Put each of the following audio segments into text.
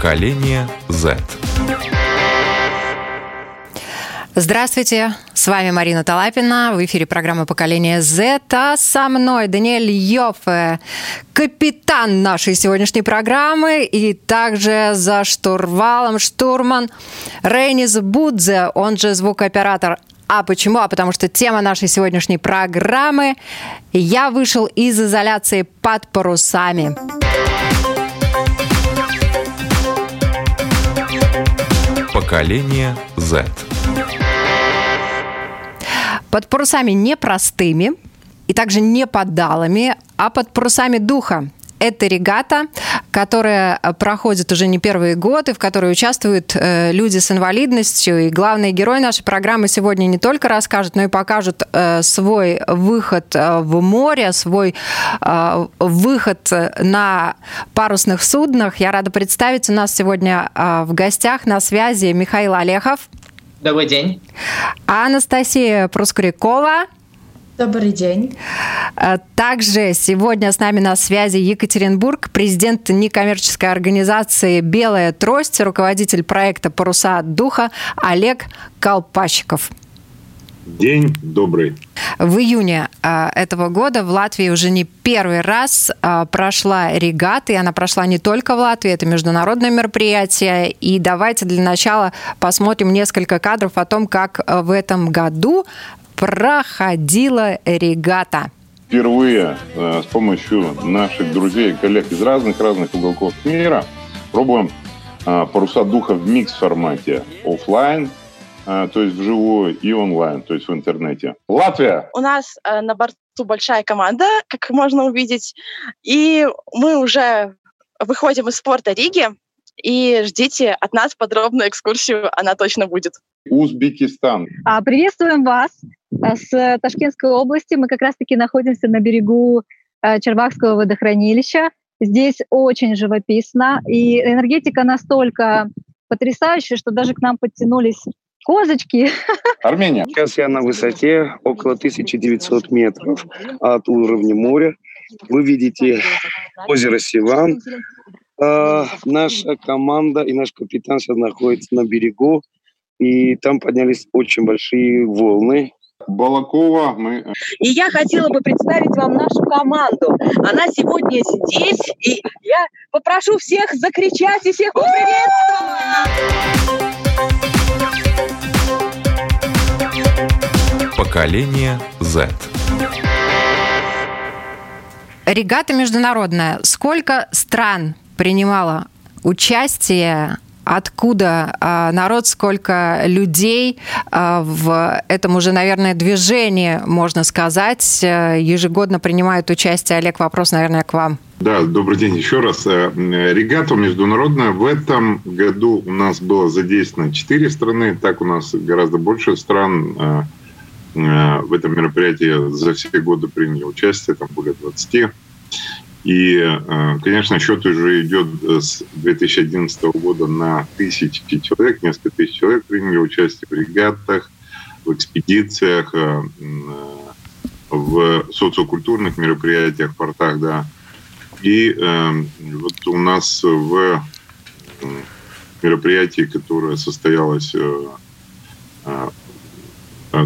Поколение Z. Здравствуйте, с вами Марина Талапина, в эфире программы «Поколение Z», а со мной Даниэль Йоффе, капитан нашей сегодняшней программы, и также за штурвалом штурман Рейнис Будзе, он же звукооператор а почему? А потому что тема нашей сегодняшней программы «Я вышел из изоляции под парусами». Поколение Z. Под парусами непростыми и также не подалами, а под парусами духа. Это регата, которая проходит уже не первый год, и в которой участвуют э, люди с инвалидностью. И главный герой нашей программы сегодня не только расскажет, но и покажет э, свой выход э, в море, свой выход на парусных суднах. Я рада представить, у нас сегодня в гостях на связи Михаил Олехов. Добрый день. Анастасия Проскурякова. Добрый день. А, также сегодня с нами на связи Екатеринбург, президент некоммерческой организации «Белая трость», руководитель проекта «Паруса духа» Олег Колпачиков. День добрый. В июне а, этого года в Латвии уже не первый раз а, прошла регата, и она прошла не только в Латвии, это международное мероприятие. И давайте для начала посмотрим несколько кадров о том, как в этом году проходила регата. Впервые э, с помощью наших друзей и коллег из разных-разных уголков мира пробуем э, паруса духа в микс-формате офлайн, э, то есть вживую, и онлайн, то есть в интернете. Латвия! У нас э, на борту большая команда, как можно увидеть, и мы уже выходим из порта Риги, и ждите от нас подробную экскурсию, она точно будет. Узбекистан. А, приветствуем вас э, с Ташкентской области. Мы как раз-таки находимся на берегу э, Червакского водохранилища. Здесь очень живописно, и энергетика настолько потрясающая, что даже к нам подтянулись козочки. Армения. Сейчас я на высоте около 1900 метров от уровня моря. Вы видите озеро Сиван. А, наша команда и наш капитан сейчас находится на берегу, и там поднялись очень большие волны. Балакова. Мы... И я хотела бы представить вам нашу команду. Она сегодня здесь, и я попрошу всех закричать и всех поприветствовать. Поколение Z. Регата международная. Сколько стран принимала участие откуда а, народ, сколько людей а, в этом уже, наверное, движении, можно сказать, э, ежегодно принимают участие. Олег, вопрос, наверное, к вам. Да, добрый день еще раз. Э, регата международная. В этом году у нас было задействовано четыре страны. Так у нас гораздо больше стран э, в этом мероприятии за все годы приняли участие, там более 20. И, э, конечно, счет уже идет с 2011 года на тысячи человек, несколько тысяч человек приняли участие в регатах, в экспедициях, э, в социокультурных мероприятиях, в портах, да. И э, вот у нас в мероприятии, которое состоялось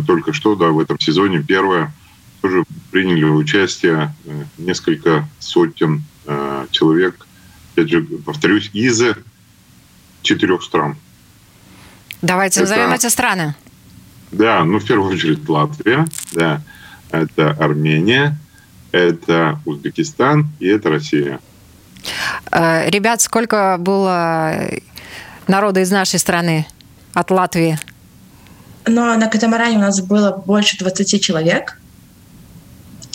только что, да, в этом сезоне, первое – тоже приняли участие э, несколько сотен э, человек, опять же, повторюсь, из четырех стран. Давайте это, назовем эти страны. Да, ну, в первую очередь Латвия, да, это Армения, это Узбекистан и это Россия. Э, ребят, сколько было народа из нашей страны от Латвии? Но на катамаране у нас было больше 20 человек.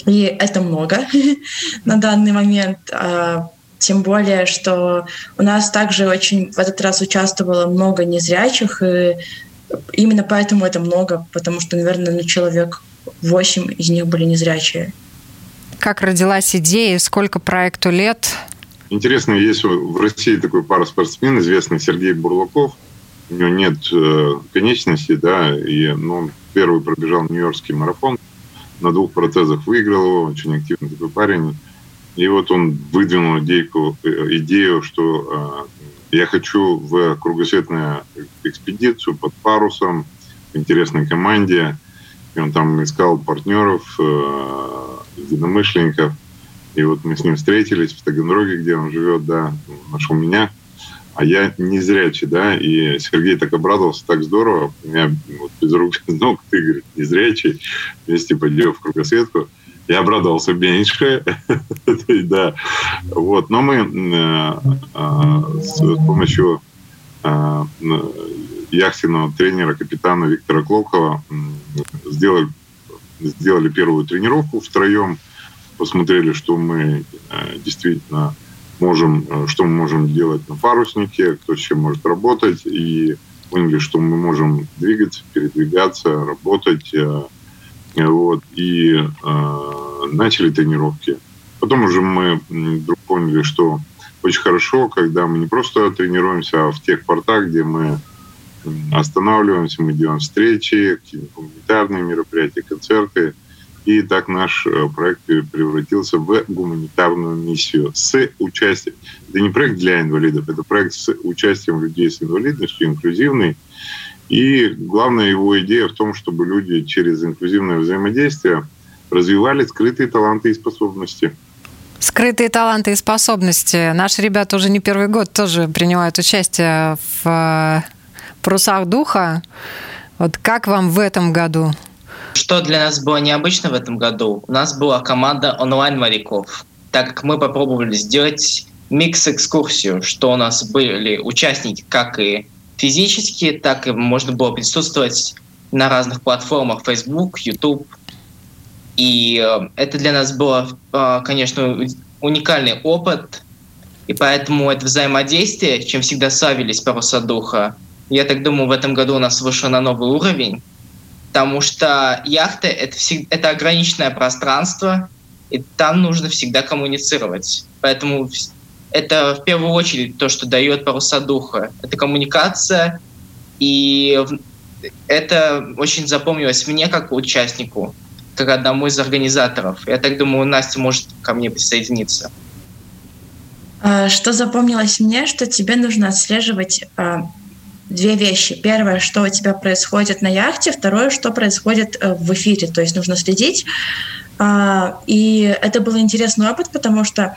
И это много на данный момент. А, тем более, что у нас также очень в этот раз участвовало много незрячих, и именно поэтому это много, потому что, наверное, ну, человек 8 из них были незрячие. Как родилась идея, сколько проекту лет? Интересно, есть в России такой пара спортсмен, известный Сергей Бурлаков. У него нет э, конечностей, да, и ну, первый пробежал Нью-Йоркский марафон на двух протезах выиграл его, очень активный такой парень. И вот он выдвинул идейку, идею, что я хочу в кругосветную экспедицию под парусом, в интересной команде. И он там искал партнеров, э, единомышленников. И вот мы с ним встретились в Таганроге, где он живет, да, нашел меня. А я не зрячий, да, и Сергей так обрадовался, так здорово. У меня вот без рук, без ног, ты, говорит, не зрячий, вместе пойдем в кругосветку. Я обрадовался меньше, да. Вот, но мы э, э, с помощью э, яхтенного тренера, капитана Виктора Клокова сделали, сделали первую тренировку втроем, посмотрели, что мы действительно можем, что мы можем делать на паруснике, кто с чем может работать, и поняли, что мы можем двигаться, передвигаться, работать, вот, и э, начали тренировки. Потом уже мы вдруг поняли, что очень хорошо, когда мы не просто тренируемся, а в тех портах, где мы останавливаемся, мы делаем встречи, какие-то гуманитарные мероприятия, концерты. И так наш э, проект превратился в гуманитарную миссию с участием. Это не проект для инвалидов, это проект с участием людей с инвалидностью, инклюзивный. И главная его идея в том, чтобы люди через инклюзивное взаимодействие развивали скрытые таланты и способности. Скрытые таланты и способности. Наши ребята уже не первый год тоже принимают участие в э, парусах духа. Вот как вам в этом году? Что для нас было необычно в этом году? У нас была команда онлайн-моряков, так как мы попробовали сделать микс-экскурсию, что у нас были участники как и физически, так и можно было присутствовать на разных платформах Facebook, YouTube. И э, это для нас было, э, конечно, уникальный опыт, и поэтому это взаимодействие, чем всегда славились паруса духа, я так думаю, в этом году у нас вышло на новый уровень, потому что яхта это, всегда, это ограниченное пространство, и там нужно всегда коммуницировать. Поэтому это в первую очередь то, что дает паруса духа. Это коммуникация, и это очень запомнилось мне как участнику, как одному из организаторов. Я так думаю, Настя может ко мне присоединиться. А, что запомнилось мне, что тебе нужно отслеживать а, две вещи. Первое, что у тебя происходит на яхте, второе, что происходит э, в эфире. То есть нужно следить. А, и это был интересный опыт, потому что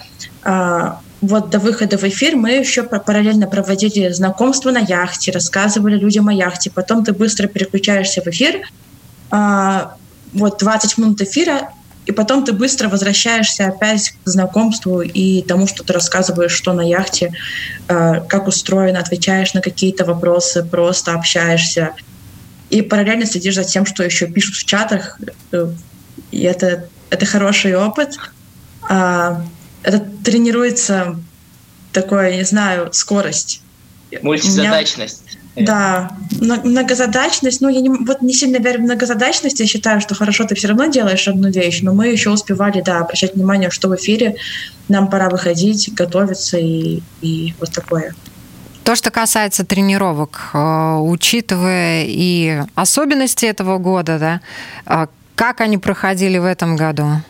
вот до выхода в эфир мы еще параллельно проводили знакомство на яхте, рассказывали людям о яхте. Потом ты быстро переключаешься в эфир. А, вот 20 минут эфира, и потом ты быстро возвращаешься опять к знакомству и тому, что ты рассказываешь, что на яхте, а, как устроено, отвечаешь на какие-то вопросы, просто общаешься. И параллельно следишь за тем, что еще пишут в чатах. Э, и это, это хороший опыт. А, это тренируется такое, не знаю, скорость. Мультизадачность. Меня, да, многозадачность. Ну, я не, вот не сильно верю в многозадачность. Я считаю, что хорошо ты все равно делаешь одну вещь, но мы еще успевали, да, обращать внимание, что в эфире нам пора выходить, готовиться и, и вот такое. То, что касается тренировок, э, учитывая и особенности этого года, да, э, как они проходили в этом году?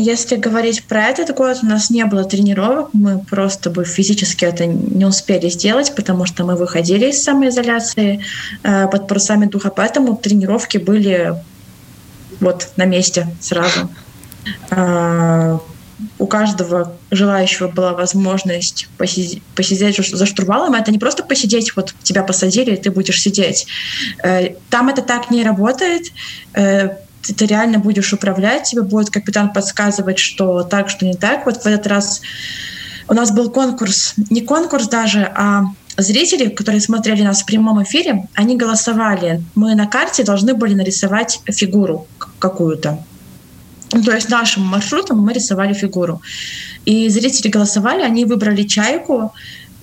Если говорить про этот год, у нас не было тренировок, мы просто бы физически это не успели сделать, потому что мы выходили из самоизоляции э, под парусами духа, поэтому тренировки были вот на месте сразу. Э, у каждого желающего была возможность посидеть, посидеть за штурвалом. Это не просто посидеть, вот тебя посадили, и ты будешь сидеть. Э, там это так не работает э, ты реально будешь управлять, тебе будет капитан подсказывать, что так, что не так. Вот в этот раз у нас был конкурс, не конкурс даже, а зрители, которые смотрели нас в прямом эфире, они голосовали. Мы на карте должны были нарисовать фигуру какую-то. Ну, то есть нашим маршрутом мы рисовали фигуру. И зрители голосовали, они выбрали чайку,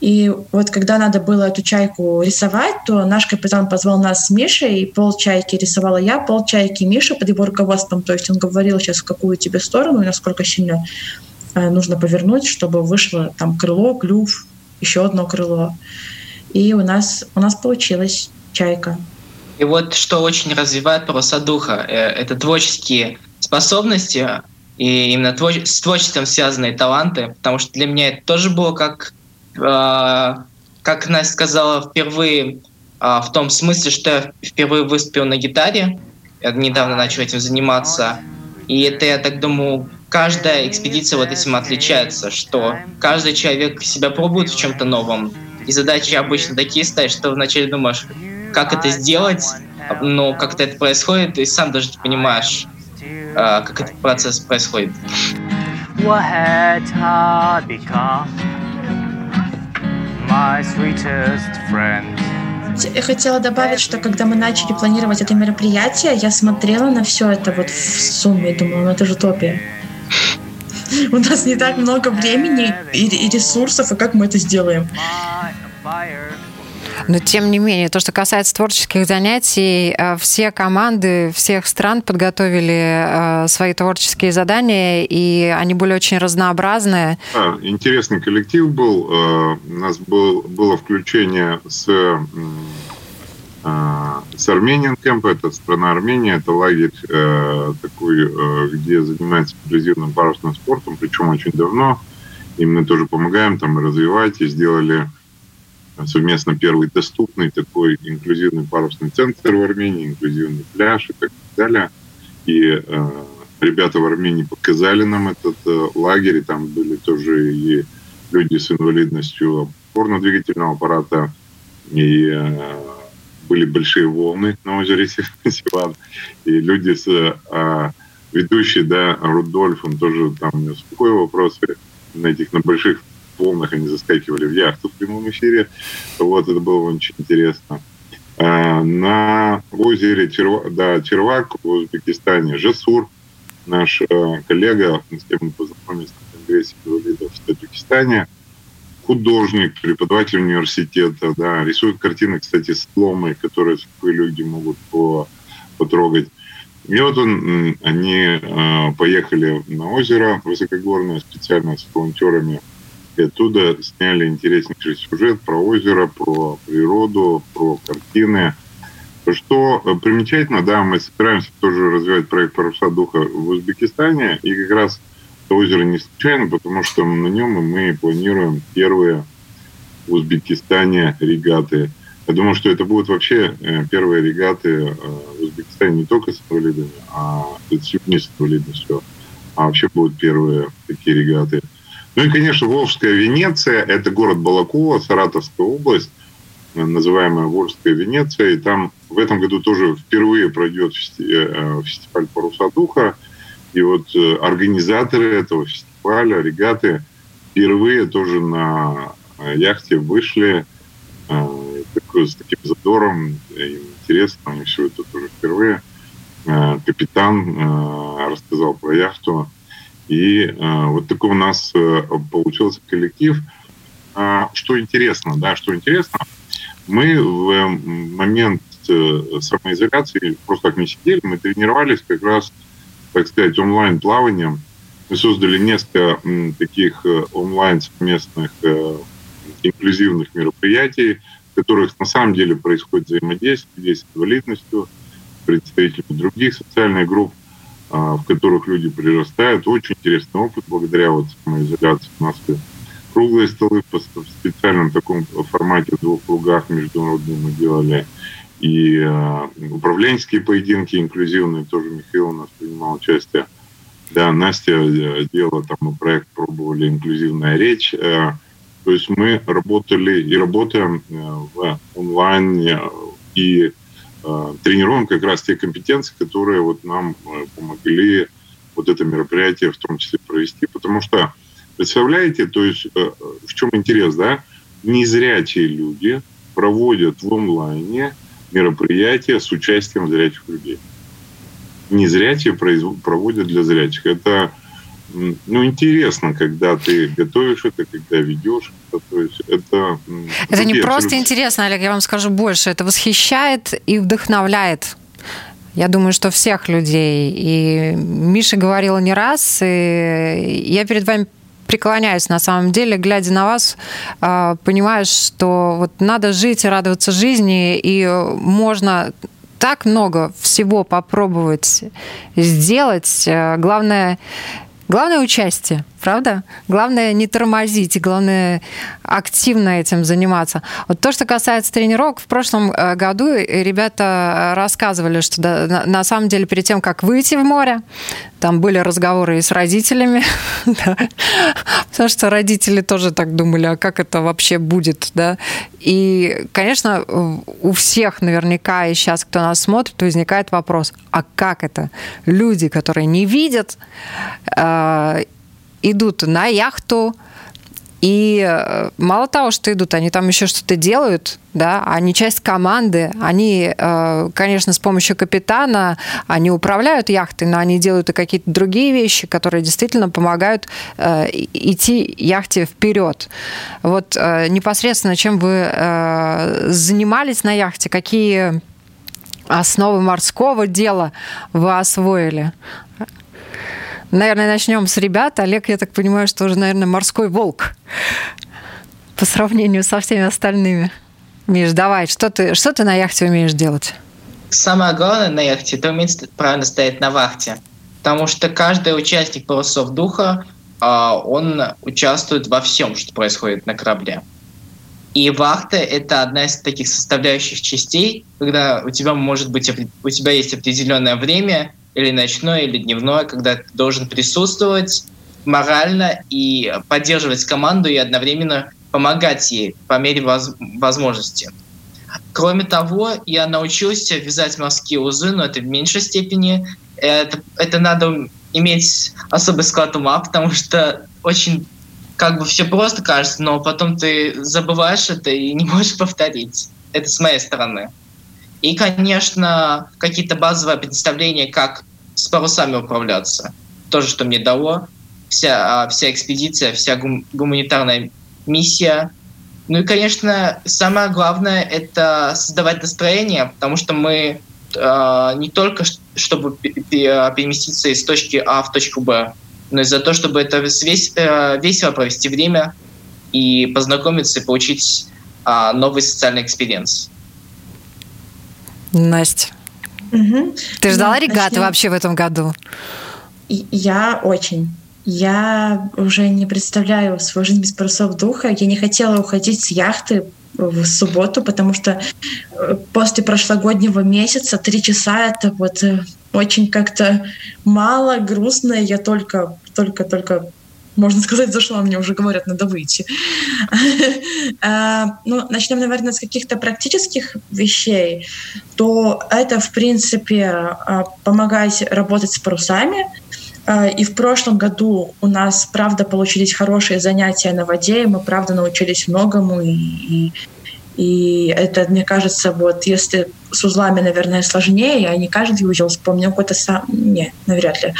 и вот когда надо было эту чайку рисовать, то наш капитан позвал нас с Мишей, пол чайки рисовала я, пол чайки Миша под его руководством. То есть он говорил сейчас, в какую тебе сторону и насколько сильно э, нужно повернуть, чтобы вышло там крыло, клюв, еще одно крыло. И у нас, у нас получилась чайка. И вот что очень развивает паруса духа, э, это творческие способности и именно с творчеством связанные таланты, потому что для меня это тоже было как как Настя сказала, впервые а, в том смысле, что я впервые выступил на гитаре. Я недавно начал этим заниматься. И это, я так думаю, каждая экспедиция вот этим отличается, что каждый человек себя пробует в чем-то новом. И задачи обычно такие стоят, что вначале думаешь, как это сделать, но как-то это происходит, и сам даже не понимаешь, а, как этот процесс происходит. my sweetest friend. Я хотела добавить, что когда мы начали планировать это мероприятие, я смотрела на все это вот в сумме и думала, ну это же топия. У нас не так много времени и ресурсов, и как мы это сделаем? Но тем не менее, то, что касается творческих занятий, э, все команды всех стран подготовили э, свои творческие задания, и они были очень разнообразные. Да, интересный коллектив был. Э, у нас был, было включение с с Армениан Кэмп, это страна Армения, это лагерь такой, где занимается инклюзивным парусным спортом, причем очень давно. Им мы тоже помогаем там развивать, и сделали совместно первый доступный такой инклюзивный парусный центр в Армении, инклюзивный пляж и так далее. И э, ребята в Армении показали нам этот э, лагерь, и там были тоже и люди с инвалидностью опорно-двигательного аппарата, и э, были большие волны на озере Сиван, и люди с э, ведущий, да, Рудольф, он тоже там у него вопросы на этих, на больших волнах они заскакивали в яхту в прямом эфире. Вот, это было очень интересно. А, на озере Черва, да, Червак в Узбекистане Жасур, наш э, коллега, с кем мы познакомились на Конгрессе инвалидов в Таджикистане, художник, преподаватель университета, да, рисует картины, кстати, с ломой, которые люди могут по, потрогать. И вот он, они э, поехали на озеро высокогорное специально с волонтерами – и оттуда сняли интереснейший сюжет про озеро, про природу, про картины. Что примечательно, да, мы собираемся тоже развивать проект «Паруса духа» в Узбекистане, и как раз это озеро не случайно, потому что на нем мы планируем первые в Узбекистане регаты. Я думаю, что это будут вообще э, первые регаты э, в Узбекистане не только с инвалидами, а с инвалидностью, а вообще будут первые такие регаты – ну и, конечно, Волжская Венеция – это город Балакова, Саратовская область, называемая Волжская Венеция. И там в этом году тоже впервые пройдет э, фестиваль «Паруса духа». И вот э, организаторы этого фестиваля, регаты, впервые тоже на э, яхте вышли с таким задором, интересно, они все это тоже впервые. Капитан рассказал про яхту, и э, вот такой у нас э, получился коллектив. А, что интересно, да, что интересно, мы в э, момент самоизоляции просто как не сидели, мы тренировались как раз, так сказать, онлайн-плаванием. Мы создали несколько таких онлайн совместных инклюзивных мероприятий, в которых на самом деле происходит взаимодействие, с инвалидностью, представители других социальных групп – в которых люди прирастают. Очень интересный опыт благодаря вот самоизоляции. У нас круглые столы в специальном таком формате в двух кругах международные мы делали. И э, управленческие поединки инклюзивные, тоже Михаил у нас принимал участие. Да, Настя э, делала там мы проект, пробовали инклюзивная речь. Э, то есть мы работали и работаем э, в онлайн и тренируем как раз те компетенции, которые вот нам э, помогли вот это мероприятие в том числе провести. Потому что, представляете, то есть э, в чем интерес, да? Незрячие люди проводят в онлайне мероприятия с участием зрячих людей. Незрячие проводят для зрячих. Это ну, интересно, когда ты готовишь это, когда ведешь это. То есть это, это не просто абсолютно... интересно, Олег, я вам скажу больше. Это восхищает и вдохновляет. Я думаю, что всех людей. И Миша говорила не раз, и я перед вами преклоняюсь на самом деле, глядя на вас, а, понимаешь, что вот надо жить и радоваться жизни, и можно так много всего попробовать сделать. Главное Главное участие, правда? Главное не тормозить, главное активно этим заниматься. Вот то, что касается тренировок, в прошлом э, году ребята рассказывали, что да, на самом деле перед тем, как выйти в море, там были разговоры и с родителями, потому что родители тоже так думали, а как это вообще будет, да? И, конечно, у всех наверняка и сейчас, кто нас смотрит, возникает вопрос, а как это? Люди, которые не видят, э, идут на яхту, и э, мало того, что идут, они там еще что-то делают, да, они часть команды, они, э, конечно, с помощью капитана, они управляют яхтой, но они делают и какие-то другие вещи, которые действительно помогают э, идти яхте вперед. Вот непосредственно чем вы занимались на яхте, какие основы морского дела вы освоили? Наверное, начнем с ребят. Олег, я так понимаю, что уже, наверное, морской волк по сравнению со всеми остальными. Миш, давай, что ты, что ты на яхте умеешь делать? Самое главное на яхте – это уметь правильно стоять на вахте. Потому что каждый участник парусов духа, а, он участвует во всем, что происходит на корабле. И вахта – это одна из таких составляющих частей, когда у тебя может быть у тебя есть определенное время – или ночное, или дневное, когда ты должен присутствовать морально и поддерживать команду и одновременно помогать ей по мере воз возможности. Кроме того, я научился вязать морские узы, но это в меньшей степени. Это, это надо иметь особый склад ума, потому что очень как бы все просто кажется, но потом ты забываешь это и не можешь повторить. Это с моей стороны. И, конечно, какие-то базовые представления, как с парусами управляться. тоже что мне дало. Вся, а, вся экспедиция, вся гум, гуманитарная миссия. Ну и, конечно, самое главное — это создавать настроение, потому что мы э, не только чтобы переместиться из точки А в точку Б, но и за то, чтобы это весь, э, весело провести время и познакомиться и получить э, новый социальный experience. Настя. Угу. Ты ждала ну, регаты вообще в этом году? Я очень. Я уже не представляю свою жизнь без парусов духа. Я не хотела уходить с яхты в субботу, потому что э, после прошлогоднего месяца три часа это вот э, очень как-то мало, грустно. Я только, только, только можно сказать, зашла, мне уже говорят, надо выйти. А, ну, начнем, наверное, с каких-то практических вещей. То это, в принципе, а, помогать работать с парусами. А, и в прошлом году у нас, правда, получились хорошие занятия на воде, и мы, правда, научились многому, и, и и это, мне кажется, вот если с узлами, наверное, сложнее, я не каждый узел вспомнил какой-то сам... Не, навряд ли.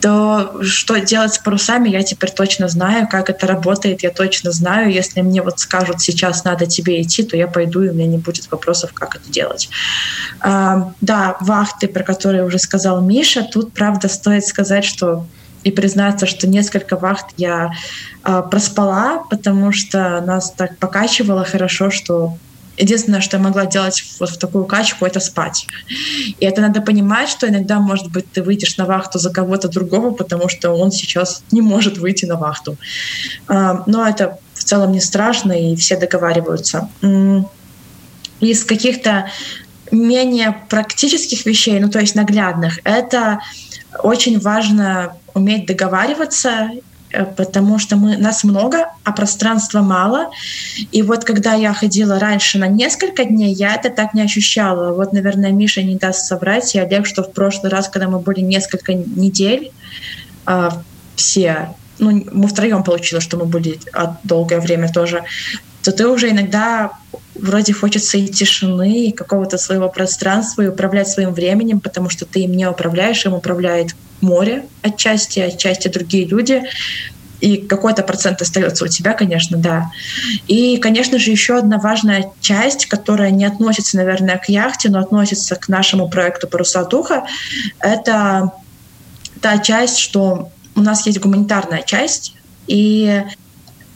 То что делать с парусами, я теперь точно знаю, как это работает, я точно знаю. Если мне вот скажут, сейчас надо тебе идти, то я пойду, и у меня не будет вопросов, как это делать. А, да, вахты, про которые уже сказал Миша, тут, правда, стоит сказать, что и признаться, что несколько вахт я э, проспала, потому что нас так покачивало хорошо, что единственное, что я могла делать вот в такую качку, это спать. И это надо понимать, что иногда, может быть, ты выйдешь на вахту за кого-то другого, потому что он сейчас не может выйти на вахту. Э, но это в целом не страшно, и все договариваются. Из каких-то менее практических вещей, ну то есть наглядных, это очень важно уметь договариваться, потому что мы, нас много, а пространства мало. И вот когда я ходила раньше на несколько дней, я это так не ощущала. Вот, наверное, Миша не даст соврать, и Олег, что в прошлый раз, когда мы были несколько недель, а, все, ну, мы втроем получилось, что мы были долгое время тоже, то ты уже иногда вроде хочется и тишины, и какого-то своего пространства, и управлять своим временем, потому что ты им не управляешь, им управляет море отчасти, отчасти другие люди. И какой-то процент остается у тебя, конечно, да. И, конечно же, еще одна важная часть, которая не относится, наверное, к яхте, но относится к нашему проекту «Паруса духа», это та часть, что у нас есть гуманитарная часть, и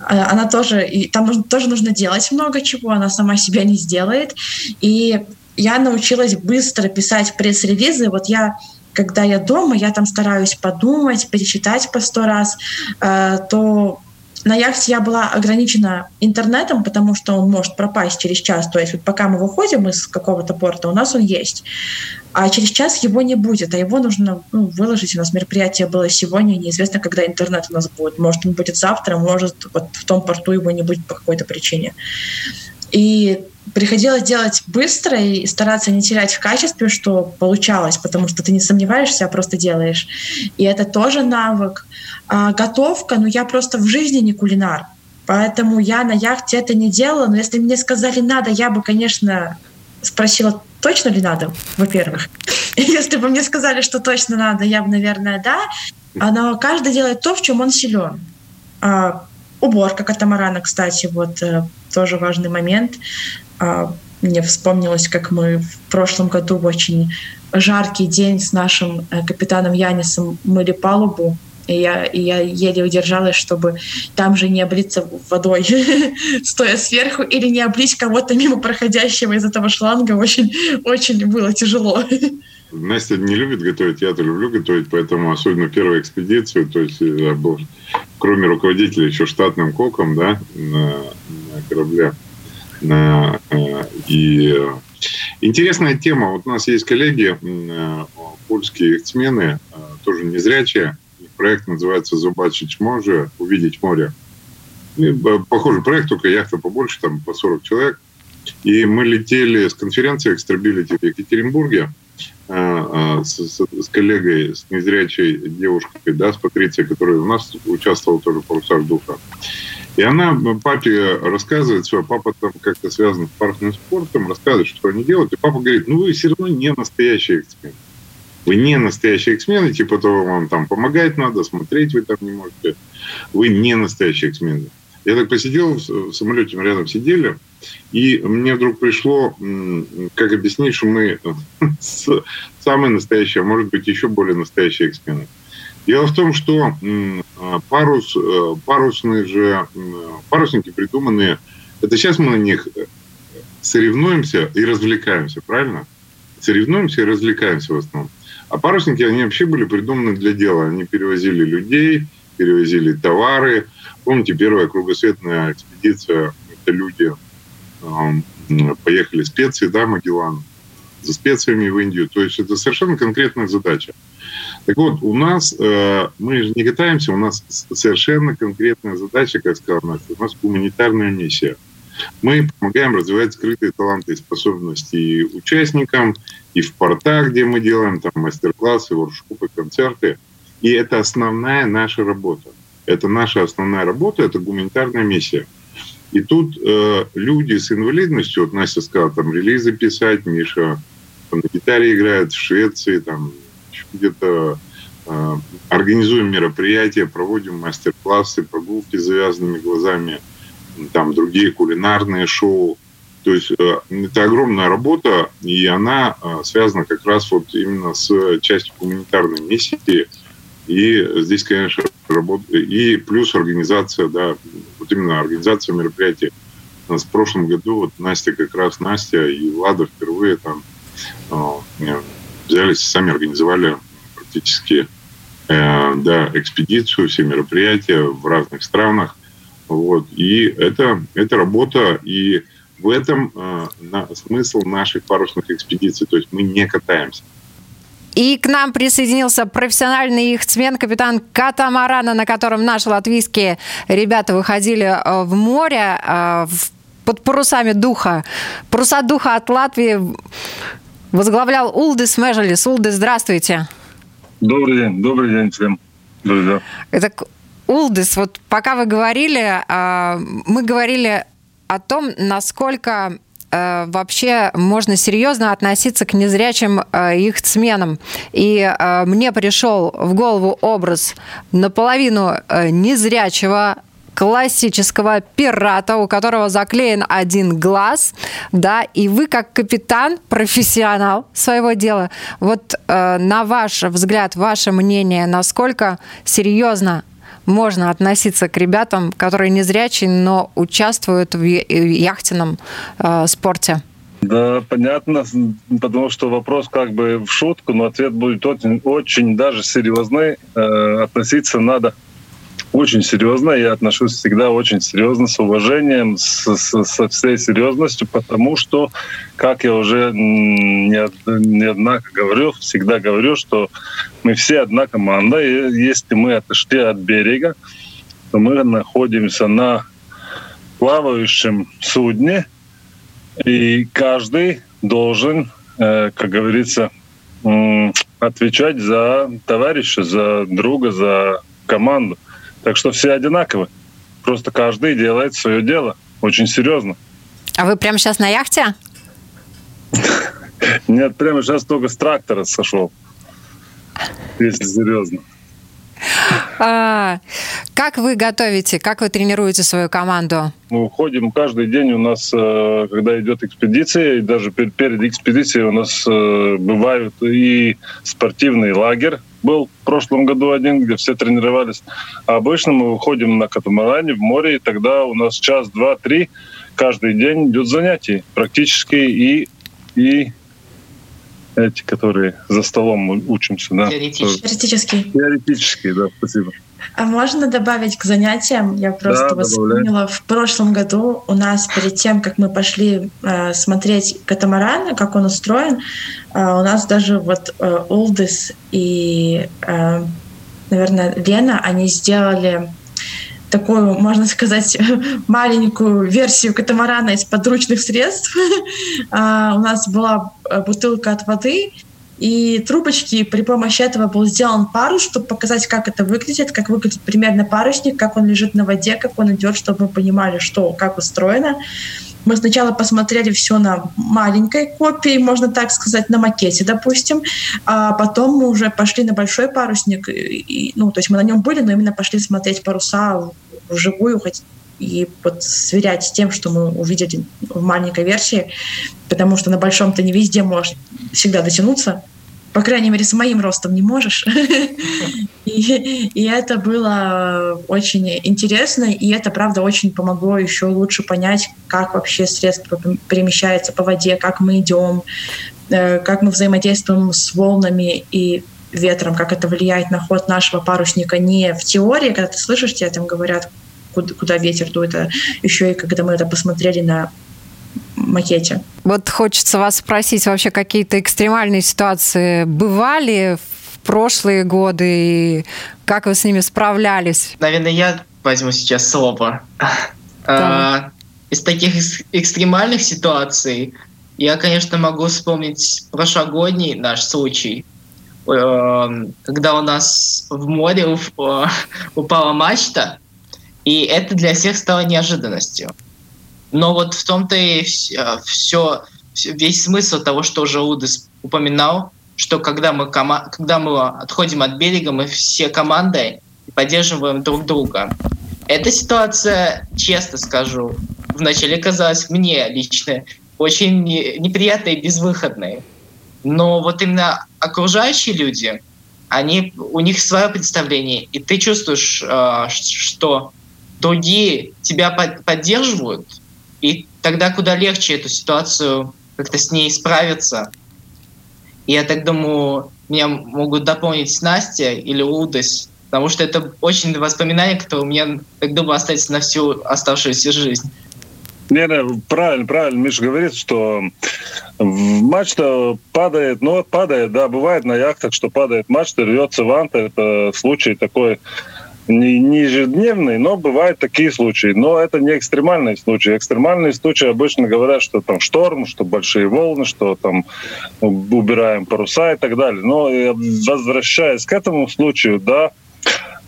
она тоже, и там тоже нужно делать много чего, она сама себя не сделает. И я научилась быстро писать пресс-релизы. Вот я когда я дома, я там стараюсь подумать, перечитать по сто раз, э, то на яхте я была ограничена интернетом, потому что он может пропасть через час. То есть вот пока мы выходим из какого-то порта, у нас он есть. А через час его не будет, а его нужно ну, выложить. У нас мероприятие было сегодня, неизвестно, когда интернет у нас будет. Может, он будет завтра, может, вот в том порту его не будет по какой-то причине. И приходилось делать быстро и стараться не терять в качестве, что получалось, потому что ты не сомневаешься, а просто делаешь. И это тоже навык. А готовка, ну я просто в жизни не кулинар. Поэтому я на яхте это не делала. Но если мне сказали надо, я бы, конечно, спросила, точно ли надо, во-первых. Если бы мне сказали, что точно надо, я бы, наверное, да. Но каждый делает то, в чем он силен. А, уборка катамарана, кстати, вот э, тоже важный момент. А, мне вспомнилось, как мы в прошлом году в очень жаркий день с нашим э, капитаном Янисом мыли палубу, и я, и я еле удержалась, чтобы там же не облиться водой, стоя сверху, или не облить кого-то мимо проходящего из этого шланга. Очень, очень было тяжело. Настя не любит готовить, я-то люблю готовить, поэтому особенно первую экспедицию, то есть я был, кроме руководителя, еще штатным коком, да, на, на корабле. На, э, и интересная тема. Вот у нас есть коллеги, э, польские смены, э, тоже незрячие. Проект называется «Зубачить може», «Увидеть море». Похожий проект, только яхта побольше, там по 40 человек. И мы летели с конференции «Экстрабилити» в Екатеринбурге с, с, с коллегой, с незрячей девушкой, да, с Патрицией, которая у нас участвовала тоже в «Парусах духа». И она папе рассказывает, что папа там как-то связан с парусным спортом, рассказывает, что они делают. И папа говорит, ну вы все равно не настоящий эксмен. Вы не настоящий эксмен, и типа того вам там помогать надо, смотреть вы там не можете. Вы не настоящий эксмен. Я так посидел в самолете, мы рядом сидели, и мне вдруг пришло, как объяснить, что мы самые настоящие, а может быть еще более настоящие эксмены. Дело в том, что а, парус, э, парусные же, парусники придуманные, это сейчас мы на них э, соревнуемся и развлекаемся, правильно? Соревнуемся и развлекаемся в основном. А парусники, они вообще были придуманы для дела. Они перевозили людей, перевозили товары. Помните, первая кругосветная экспедиция, это люди э, поехали специи, да, Магеллан, за специями в Индию. То есть это совершенно конкретная задача. Так вот, у нас, э, мы же не катаемся, у нас совершенно конкретная задача, как сказал Настя, у нас гуманитарная миссия. Мы помогаем развивать скрытые таланты и способности участникам, и в портах, где мы делаем там мастер-классы, воркшопы, концерты. И это основная наша работа. Это наша основная работа, это гуманитарная миссия. И тут э, люди с инвалидностью, вот Настя сказала, там релизы писать, Миша на гитаре играет в Швеции, там где-то э, организуем мероприятия, проводим мастер-классы, прогулки с завязанными глазами, там другие кулинарные шоу. То есть э, это огромная работа, и она э, связана как раз вот именно с частью гуманитарной миссии. И здесь, конечно, работа и плюс организация, да, вот именно организация мероприятий. У нас в прошлом году вот Настя как раз, Настя и Влада впервые там взялись, сами организовали практически э, да, экспедицию, все мероприятия в разных странах. Вот. И это, это работа, и в этом э, на, смысл наших парусных экспедиций. То есть мы не катаемся. И к нам присоединился профессиональный яхтсмен, капитан катамарана, на котором наши латвийские ребята выходили э, в море э, под парусами духа. Паруса духа от Латвии возглавлял Улдис Межелис. Улдис, здравствуйте. Добрый день, добрый день всем, друзья. Это Улдис, вот пока вы говорили, а, мы говорили о том, насколько а, вообще можно серьезно относиться к незрячим а, их сменам. И мне пришел в голову образ наполовину незрячего классического пирата, у которого заклеен один глаз, да, и вы как капитан, профессионал своего дела, вот э, на ваш взгляд, ваше мнение, насколько серьезно можно относиться к ребятам, которые незрячие, но участвуют в яхтенном э, спорте? Да, понятно, потому что вопрос как бы в шутку, но ответ будет очень, очень даже серьезный. Э, относиться надо очень серьезно. Я отношусь всегда очень серьезно, с уважением, с, с, со всей серьезностью, потому что, как я уже неоднократно говорю, всегда говорю, что мы все одна команда, и если мы отошли от берега, то мы находимся на плавающем судне, и каждый должен, э, как говорится, отвечать за товарища, за друга, за команду. Так что все одинаковы. Просто каждый делает свое дело. Очень серьезно. А вы прямо сейчас на яхте? Нет, прямо сейчас только с трактора сошел. Если серьезно. А, как вы готовите, как вы тренируете свою команду? Мы уходим каждый день у нас, э, когда идет экспедиция, и даже перед экспедицией у нас э, бывают и спортивный лагерь, был в прошлом году один, где все тренировались. А обычно мы выходим на катамаране в море, и тогда у нас час, два, три каждый день идет занятие практически и, и эти, которые за столом мы учимся. Да? Теоретические. Теоретические, да, спасибо. А можно добавить к занятиям? Я просто да, вспомнила, в прошлом году у нас перед тем, как мы пошли э, смотреть катамаран, как он устроен, э, у нас даже вот э, Улдис и, э, наверное, Лена, они сделали такую, можно сказать, маленькую версию катамарана из подручных средств. А, у нас была э, бутылка от воды, и трубочки, при помощи этого был сделан парус, чтобы показать, как это выглядит, как выглядит примерно парусник, как он лежит на воде, как он идет, чтобы мы понимали, что, как устроено. Мы сначала посмотрели все на маленькой копии, можно так сказать, на макете, допустим, а потом мы уже пошли на большой парусник, и, ну, то есть мы на нем были, но именно пошли смотреть паруса вживую, хоть и вот сверять с тем, что мы увидели в маленькой версии, потому что на большом ты не везде можешь всегда дотянуться. По крайней мере, с моим ростом не можешь. и, и это было очень интересно, и это, правда, очень помогло еще лучше понять, как вообще средство перемещается по воде, как мы идем, э, как мы взаимодействуем с волнами и ветром, как это влияет на ход нашего парусника не в теории, когда ты слышишь, тебе там говорят, куда, куда ветер дует, а еще и когда мы это посмотрели на макете. Вот хочется вас спросить, вообще какие-то экстремальные ситуации бывали в прошлые годы, и как вы с ними справлялись? Наверное, я возьму сейчас слово. А, из таких экстремальных ситуаций я, конечно, могу вспомнить прошлогодний наш случай, эм, когда у нас в море упала мачта, и это для всех стало неожиданностью. Но вот в том-то и все, весь смысл того, что уже Удес упоминал, что когда мы, кома- когда мы отходим от берега, мы все командой поддерживаем друг друга. Эта ситуация, честно скажу, вначале казалась мне лично очень неприятной и безвыходной. Но вот именно окружающие люди, они, у них свое представление, и ты чувствуешь, э, что другие тебя поддерживают, и тогда куда легче эту ситуацию как-то с ней справиться. И я так думаю, меня могут дополнить Настя или Удась, потому что это очень воспоминания, которые у меня, так думаю, останется на всю оставшуюся жизнь. Не, не, правильно, правильно. Миша говорит, что мачта падает, ну падает, да, бывает на яхтах, что падает мачта, рвется ванта, это случай такой не, не ежедневный, но бывают такие случаи. Но это не экстремальные случаи. Экстремальные случаи обычно говорят, что там шторм, что большие волны, что там убираем паруса и так далее. Но э, возвращаясь к этому случаю, да,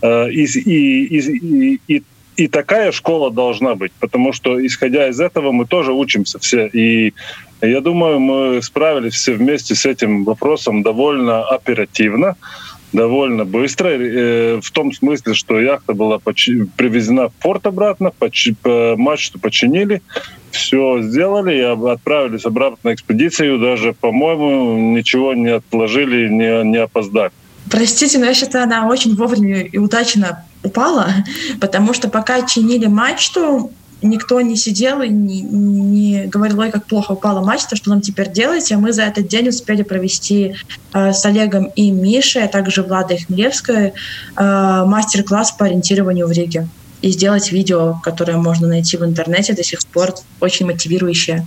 э, и, и, и, и, и такая школа должна быть, потому что, исходя из этого, мы тоже учимся все. И я думаю, мы справились все вместе с этим вопросом довольно оперативно довольно быстро, э, в том смысле, что яхта была привезена в порт обратно, мачту починили, все сделали и отправились обратно на экспедицию, даже, по-моему, ничего не отложили, не, не опоздали. Простите, но я считаю, она очень вовремя и удачно упала, потому что пока чинили мачту, никто не сидел и не, не говорил, ой, как плохо упала мачта, что нам теперь делать. А мы за этот день успели провести э, с Олегом и Мишей, а также Владой Хмелевской э, мастер-класс по ориентированию в Риге. И сделать видео, которое можно найти в интернете до сих пор, очень мотивирующее.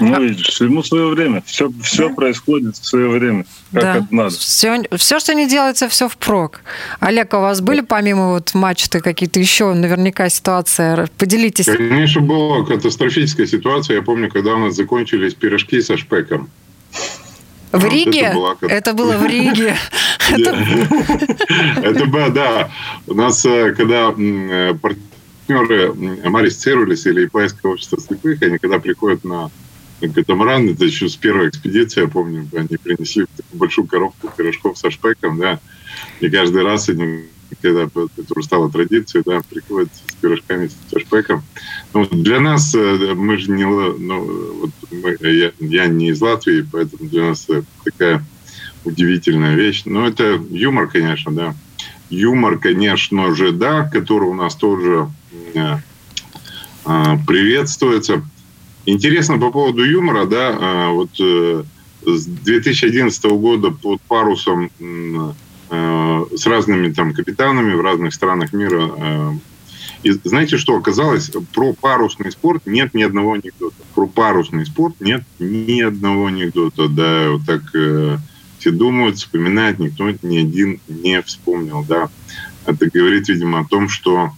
Ну, видишь, всему свое время. Все, все да. происходит в свое время, как да. это надо. Все, все, что не делается, все впрок. Олег, а у вас были помимо вот матча какие-то еще наверняка ситуации? Поделитесь. Конечно, была катастрофическая ситуация. Я помню, когда у нас закончились пирожки со шпеком. В вот Риге? Это, была... это было в Риге. Это было, да. У нас, э, когда э, партнеры Марис Церулис или ИПСКое общество слепых, они когда приходят на катамаран, это еще с первой экспедиции, я помню, они принесли большую коробку пирожков со шпеком, да, и каждый раз они, когда это уже стало традицией, да, приходят с пирожками со шпеком. Ну, для нас, э, мы же не, ну, вот мы, я, я не из Латвии, поэтому для нас такая удивительная вещь. Но это юмор, конечно, да. Юмор, конечно же, да, который у нас тоже э, э, приветствуется. Интересно по поводу юмора, да, а, вот э, с 2011 года под парусом э, с разными там капитанами в разных странах мира. Э, и знаете, что оказалось? Про парусный спорт нет ни одного анекдота. Про парусный спорт нет ни одного анекдота. Да, вот так все думают, вспоминают, никто ни один не вспомнил, да. Это говорит, видимо, о том, что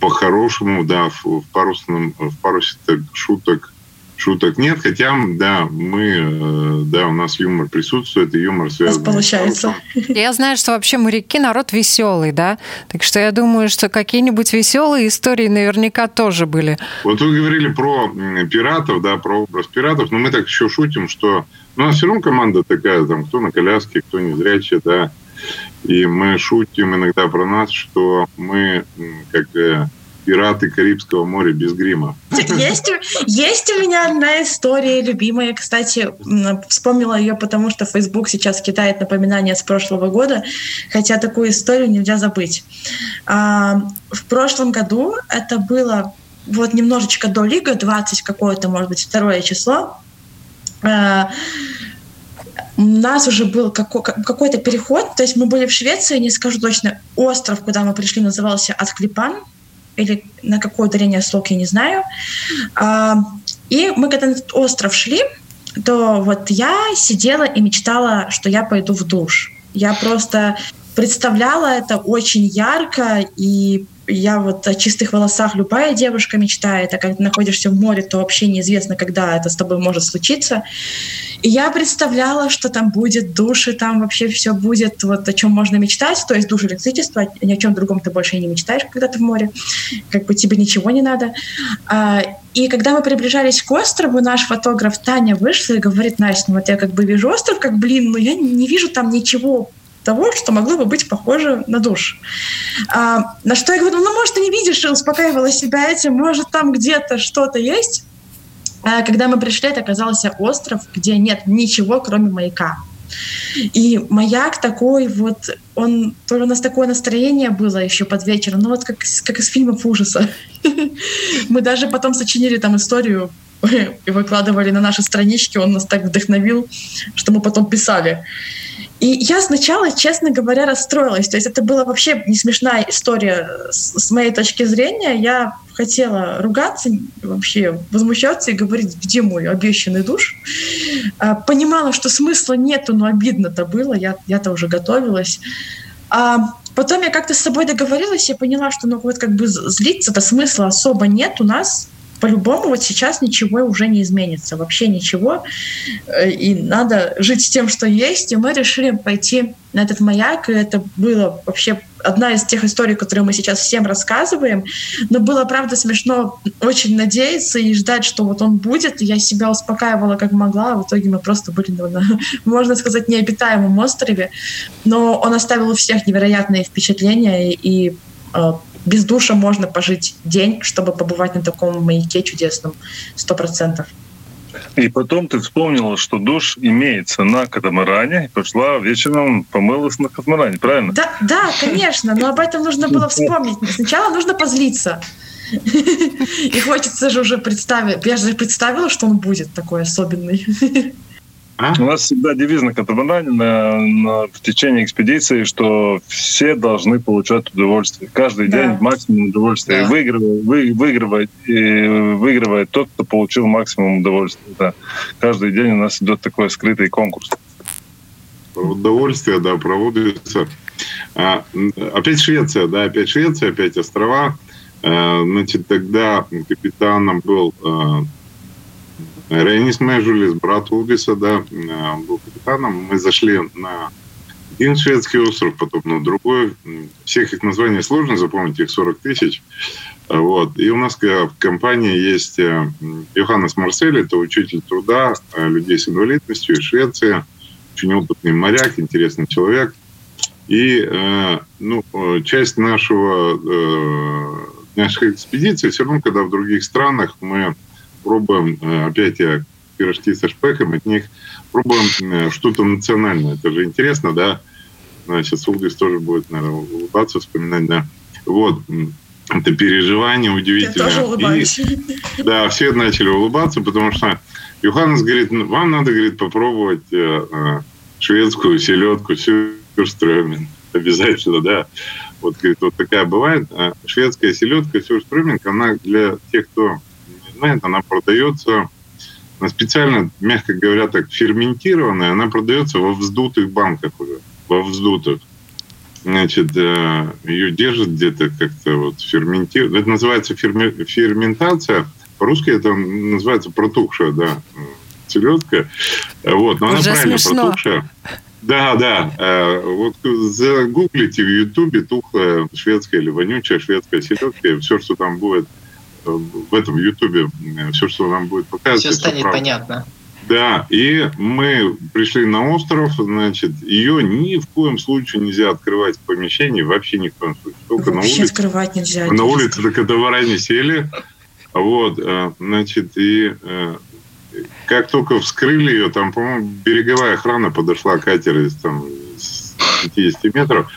по-хорошему, да, в, парусном, в парусе так, шуток шуток нет, хотя, да, мы, э, да, у нас юмор присутствует, и юмор связан. получается. Я знаю, что вообще моряки народ веселый, да, так что я думаю, что какие-нибудь веселые истории наверняка тоже были. Вот вы говорили про пиратов, да, про образ пиратов, но мы так еще шутим, что ну, у нас все равно команда такая, там, кто на коляске, кто не зрячий, да, и мы шутим иногда про нас, что мы как пираты Карибского моря без грима. Есть, есть у меня одна история любимая. Кстати, вспомнила ее, потому что Facebook сейчас кидает напоминания с прошлого года, хотя такую историю нельзя забыть. А, в прошлом году это было вот немножечко до Лига, 20 какое-то, может быть, второе число. У нас уже был какой-то переход, то есть мы были в Швеции, не скажу точно, остров, куда мы пришли, назывался Атклипан, или на какое ударение слог, я не знаю. А, и мы когда на этот остров шли, то вот я сидела и мечтала, что я пойду в душ. Я просто представляла это очень ярко, и я вот о чистых волосах любая девушка мечтает, а когда находишься в море, то вообще неизвестно, когда это с тобой может случиться. И я представляла, что там будет душ, и там вообще все будет, вот о чем можно мечтать, то есть душ электричество, ни о чем другом ты больше не мечтаешь, когда ты в море, как бы тебе ничего не надо. А, и когда мы приближались к острову, наш фотограф Таня вышла и говорит, Настя, ну вот я как бы вижу остров, как блин, но я не вижу там ничего того, что могло бы быть похоже на душ. А, на что я говорю, ну, может, ты не видишь, и успокаивала себя этим, может, там где-то что-то есть. А, когда мы пришли, это оказался остров, где нет ничего, кроме маяка. И маяк такой вот, он, у нас такое настроение было еще под вечер, ну вот как, как из фильмов ужаса. Мы даже потом сочинили там историю и выкладывали на наши странички, он нас так вдохновил, что мы потом писали. И я сначала, честно говоря, расстроилась. То есть это была вообще не смешная история с, с моей точки зрения. Я хотела ругаться, вообще возмущаться и говорить, где мой обещанный душ. А, понимала, что смысла нету, но обидно-то было. Я, я-то уже готовилась. А потом я как-то с собой договорилась, я поняла, что ну вот как бы злиться-то смысла особо нет у нас по-любому вот сейчас ничего уже не изменится, вообще ничего. Э, и надо жить с тем, что есть. И мы решили пойти на этот маяк, и это было вообще одна из тех историй, которые мы сейчас всем рассказываем. Но было, правда, смешно очень надеяться и ждать, что вот он будет. Я себя успокаивала как могла, в итоге мы просто были, на, можно сказать, необитаемом острове. Но он оставил у всех невероятные впечатления, и э, без душа можно пожить день, чтобы побывать на таком маяке чудесном, сто процентов. И потом ты вспомнила, что душ имеется на катамаране, и пошла вечером помылась на катамаране, правильно? Да, да, конечно, но об этом нужно было вспомнить. Сначала нужно позлиться. И хочется же уже представить. Я же представила, что он будет такой особенный. А? У нас всегда девиз на катамаране на, на, в течение экспедиции, что все должны получать удовольствие. Каждый да. день максимум удовольствия. Да. Выигрывает, вы, выигрывает, и выигрывает тот, кто получил максимум удовольствия. Да. Каждый день у нас идет такой скрытый конкурс. Удовольствие, да, проводится. А, опять Швеция, да, опять Швеция, опять острова. А, значит, тогда капитаном был Рейнис Межулис, брат Улбиса, да, он был капитаном. Мы зашли на один шведский остров, потом на другой. Всех их названий сложно запомнить, их 40 тысяч. Вот. И у нас в компании есть э, Йоханнес Марсель, это учитель труда э, людей с инвалидностью из Швеции, очень опытный моряк, интересный человек. И э, ну, часть нашего, нашей экспедиции все равно, когда в других странах мы пробуем, э, опять я пирожки со шпеком, от них пробуем э, что-то национальное. Это же интересно, да? Значит, Сулдис тоже будет, наверное, улыбаться, вспоминать, да. Вот, это переживание удивительное. Я тоже улыбаюсь. И, да, все начали улыбаться, потому что Юханес говорит, «Ну, вам надо, говорит, попробовать э, шведскую селедку сюрстрёмин. Обязательно, да. Вот, говорит, вот такая бывает. Шведская селедка сюрстрёминг, она для тех, кто знает, она продается она специально, мягко говоря, так ферментированная, она продается во вздутых банках уже, во вздутых. Значит, э, ее держат где-то как-то вот ферментировать. Это называется ферми... ферментация. По-русски это называется протухшая, да, селедка. Вот, но уже она правильно смешно. протухшая. Да, да. Э, вот загуглите в Ютубе тухлая шведская или вонючая шведская селедка, все, что там будет в этом Ютубе все, что нам будет показывать. Все станет все понятно. Да, и мы пришли на остров, значит, ее ни в коем случае нельзя открывать в помещении, вообще ни в коем случае. Только вообще на улице. открывать нельзя. На улице до катамаране сели, вот, э, значит, и э, как только вскрыли ее, там, по-моему, береговая охрана подошла, катер из там, 50 метров,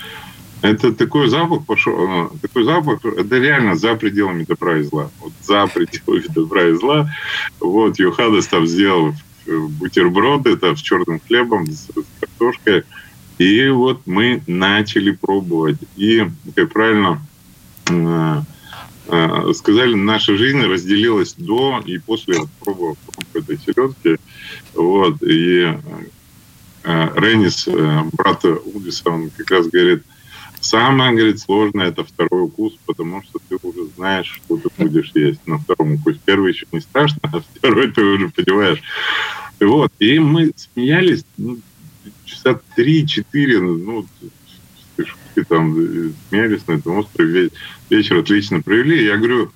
это такой запах пошел, ну, такой запах, это реально за пределами добра и зла. Вот за пределами добра и зла. Вот Йоханнес там сделал бутерброды там, с черным хлебом, с, картошкой. И вот мы начали пробовать. И, как правильно э, э, сказали, наша жизнь разделилась до и после пробы, этой селедки. Вот. И Ренис, э, брат Удиса, он как раз говорит, Самое, говорит, сложное это второй укус, потому что ты уже знаешь, что ты будешь есть на втором укусе. Первый еще не страшно, а второй ты уже понимаешь. Вот. И мы смеялись ну, часа три-четыре, ну, там смеялись на этом острове, вечер отлично провели. Я говорю,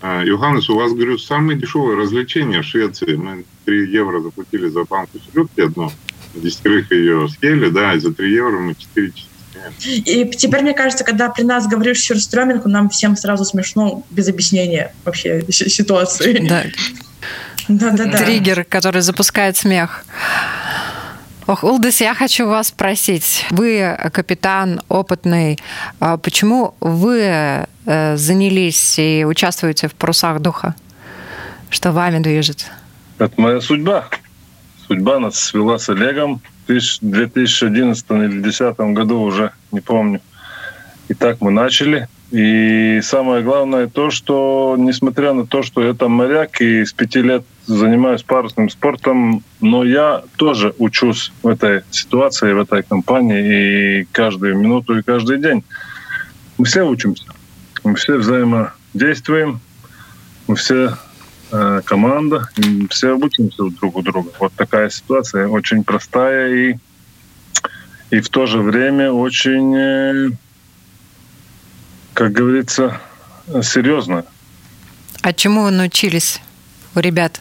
«А, Йоханнес, у вас, говорю, самое дешевое развлечение в Швеции. Мы 3 евро заплатили за банку селедки одну, десятерых ее съели, да, и за 3 евро мы 4 часа и теперь, мне кажется, когда при нас говоришь сюрстрёминг, нам всем сразу смешно, без объяснения вообще ситуации. Да. Да-да-да. Триггер, который запускает смех. Ох, Улдыс, я хочу вас спросить. Вы капитан опытный. А почему вы э, занялись и участвуете в «Парусах духа»? Что вами движет? Это моя судьба. Судьба нас свела с Олегом 2011 или 2010 году уже, не помню. И так мы начали. И самое главное то, что несмотря на то, что я там моряк и с пяти лет занимаюсь парусным спортом, но я тоже учусь в этой ситуации, в этой компании и каждую минуту и каждый день. Мы все учимся, мы все взаимодействуем, мы все команда, все обучимся друг у друга. Вот такая ситуация, очень простая и, и в то же время очень, э, как говорится, серьезная. А чему вы научились у ребят?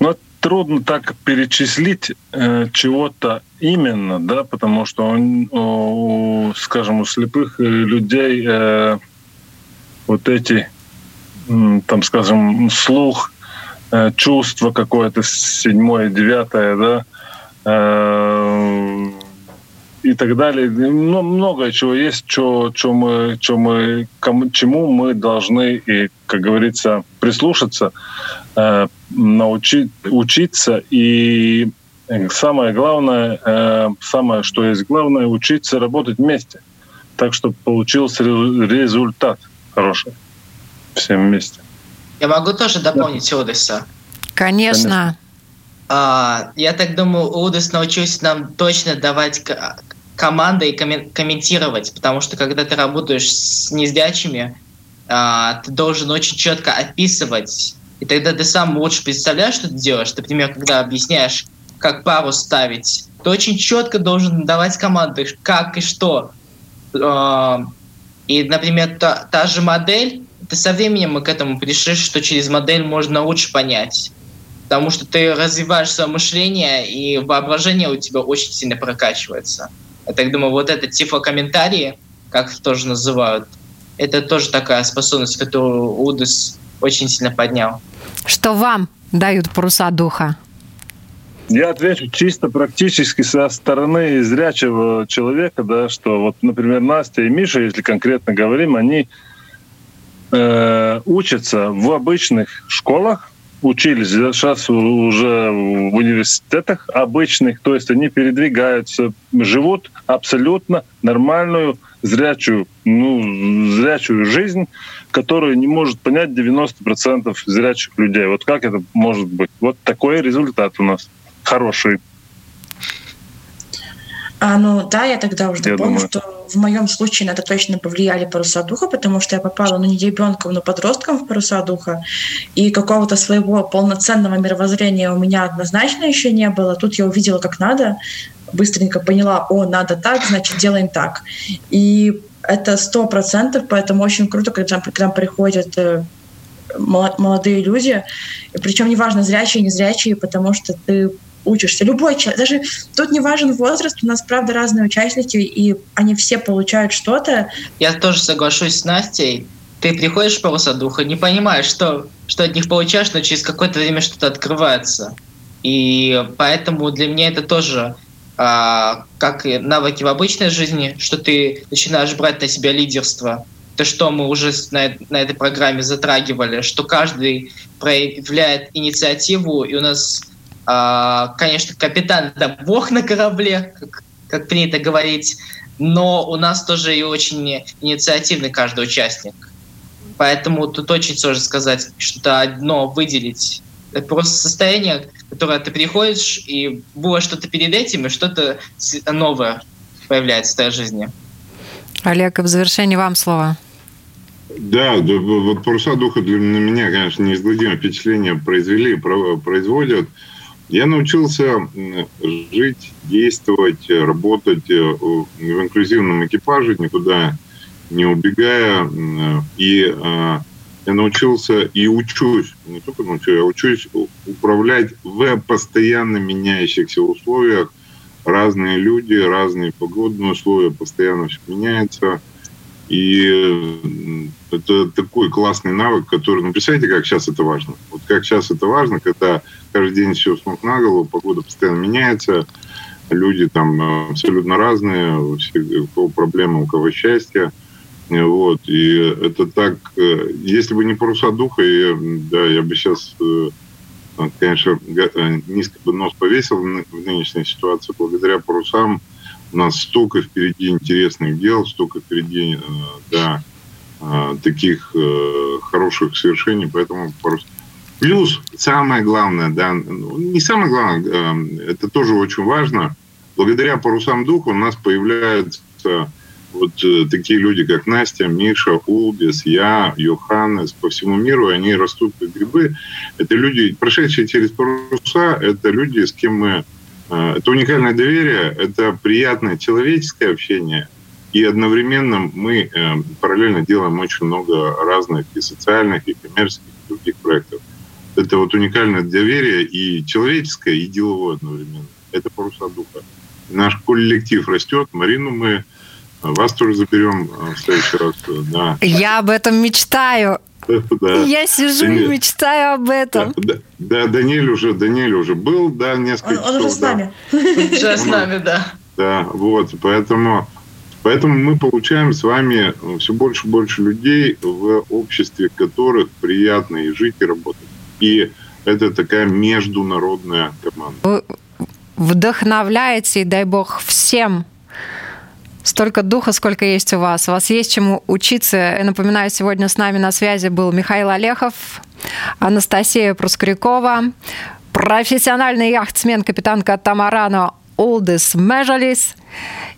Ну, трудно так перечислить э, чего-то именно, да, потому что, он, о, скажем, у слепых людей э, вот эти, там, скажем, слух, э, чувство какое-то седьмое, девятое, да, э, и так далее. Ну, много чего есть, что, что мы, что мы, кому, чему мы должны, и, как говорится, прислушаться, э, научить, учиться. И самое главное, самое, что есть главное, учиться работать вместе. Так, чтобы получился результат хороший всем вместе. Я могу тоже дополнить да. Удеса? Конечно. Конечно. А, я так думаю, Удес научился нам точно давать команды и комментировать, потому что когда ты работаешь с незрячими, а, ты должен очень четко описывать, и тогда ты сам лучше представляешь, что ты делаешь. Например, когда объясняешь, как пару ставить, ты очень четко должен давать команды, как и что. А, и, например, та, та же модель, ты со временем мы к этому пришли, что через модель можно лучше понять. Потому что ты развиваешь свое мышление, и воображение у тебя очень сильно прокачивается. Я так думаю, вот это тифлокомментарии, как их тоже называют, это тоже такая способность, которую Удес очень сильно поднял. Что вам дают паруса духа? Я отвечу чисто практически со стороны зрячего человека, да, что вот, например, Настя и Миша, если конкретно говорим, они э, учатся в обычных школах, учились, сейчас уже в университетах обычных, то есть они передвигаются, живут абсолютно нормальную зрячую, ну, зрячую жизнь, которую не может понять 90% зрячих людей. Вот как это может быть? Вот такой результат у нас хороший. А, ну да, я тогда уже я помню, что в моем случае на это точно повлияли паруса духа, потому что я попала, ну, не ребенком, но подростком в паруса духа, и какого-то своего полноценного мировоззрения у меня однозначно еще не было. Тут я увидела, как надо, быстренько поняла, о, надо так, значит, делаем так. И это сто процентов, поэтому очень круто, когда к нам приходят э, молодые люди, причем неважно, зрячие, незрячие, потому что ты учишься. Любой человек, даже тут не важен возраст, у нас, правда, разные участники, и они все получают что-то. Я тоже соглашусь с Настей. Ты приходишь по духа, не понимаешь, что, что от них получаешь, но через какое-то время что-то открывается. И поэтому для меня это тоже а, как и навыки в обычной жизни, что ты начинаешь брать на себя лидерство. То, что мы уже на, на этой программе затрагивали, что каждый проявляет инициативу, и у нас конечно, капитан — это бог на корабле, как, как принято говорить, но у нас тоже и очень инициативный каждый участник. Поэтому тут очень сложно сказать, что-то одно выделить. Это просто состояние, которое ты приходишь, и было что-то перед этим, и что-то новое появляется в твоей жизни. Олег, в завершении вам слово. Да, вот паруса духа для меня, конечно, неизгладимое впечатление произвели, производят. Я научился жить, действовать, работать э, в инклюзивном экипаже, никуда не убегая. И э, я научился и учусь, не только научусь, я учусь управлять в постоянно меняющихся условиях. Разные люди, разные погодные условия, постоянно все меняется. И это такой классный навык, который... Ну, представляете, как сейчас это важно? Вот как сейчас это важно, когда каждый день все с на голову, погода постоянно меняется, люди там э, абсолютно разные, у, всех, у кого проблемы, у кого счастье. Вот. И это так... Э, если бы не паруса духа, я, да, я бы сейчас, э, конечно, низко бы нос повесил в нынешней ситуации. Благодаря парусам у нас столько впереди интересных дел, столько впереди, да, таких хороших свершений, поэтому парус Плюс самое главное, да, ну, не самое главное, это тоже очень важно. Благодаря парусам духа у нас появляются вот э, такие люди, как Настя, Миша, Улбис, я, Йоханнес по всему миру, они растут как грибы. Это люди, прошедшие через паруса, это люди, с кем мы... Это уникальное доверие, это приятное человеческое общение, и одновременно мы э, параллельно делаем очень много разных и социальных, и коммерческих, и других проектов это вот уникальное доверие и человеческое, и деловое одновременно. Это паруса духа. Наш коллектив растет. Марину мы э, вас тоже заберем э, в следующий раз. Да. Я об этом мечтаю. Да. Я сижу и мечтаю об этом. Да, да, Даниэль уже, Даниэль уже был, да, несколько он, он уже с нами. Уже с нами, да. Да, вот, поэтому, поэтому мы получаем с вами все больше и больше людей, в обществе которых приятно и жить, и работать. И это такая международная команда. Вы вдохновляете, и дай бог, всем столько духа, сколько есть у вас. У вас есть чему учиться. Я напоминаю, сегодня с нами на связи был Михаил Олехов, Анастасия Прускрякова, профессиональный яхтсмен, капитан Катамарана Олдес Межалис,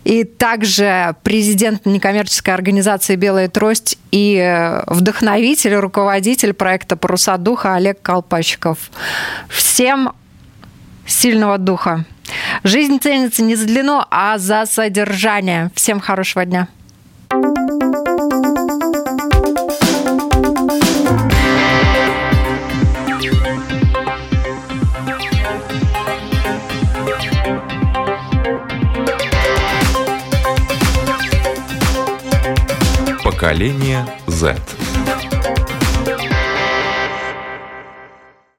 и также президент некоммерческой организации «Белая трость» и вдохновитель, руководитель проекта «Паруса духа» Олег Колпачков. Всем сильного духа! Жизнь ценится не за длину, а за содержание. Всем хорошего дня. Поколение Z.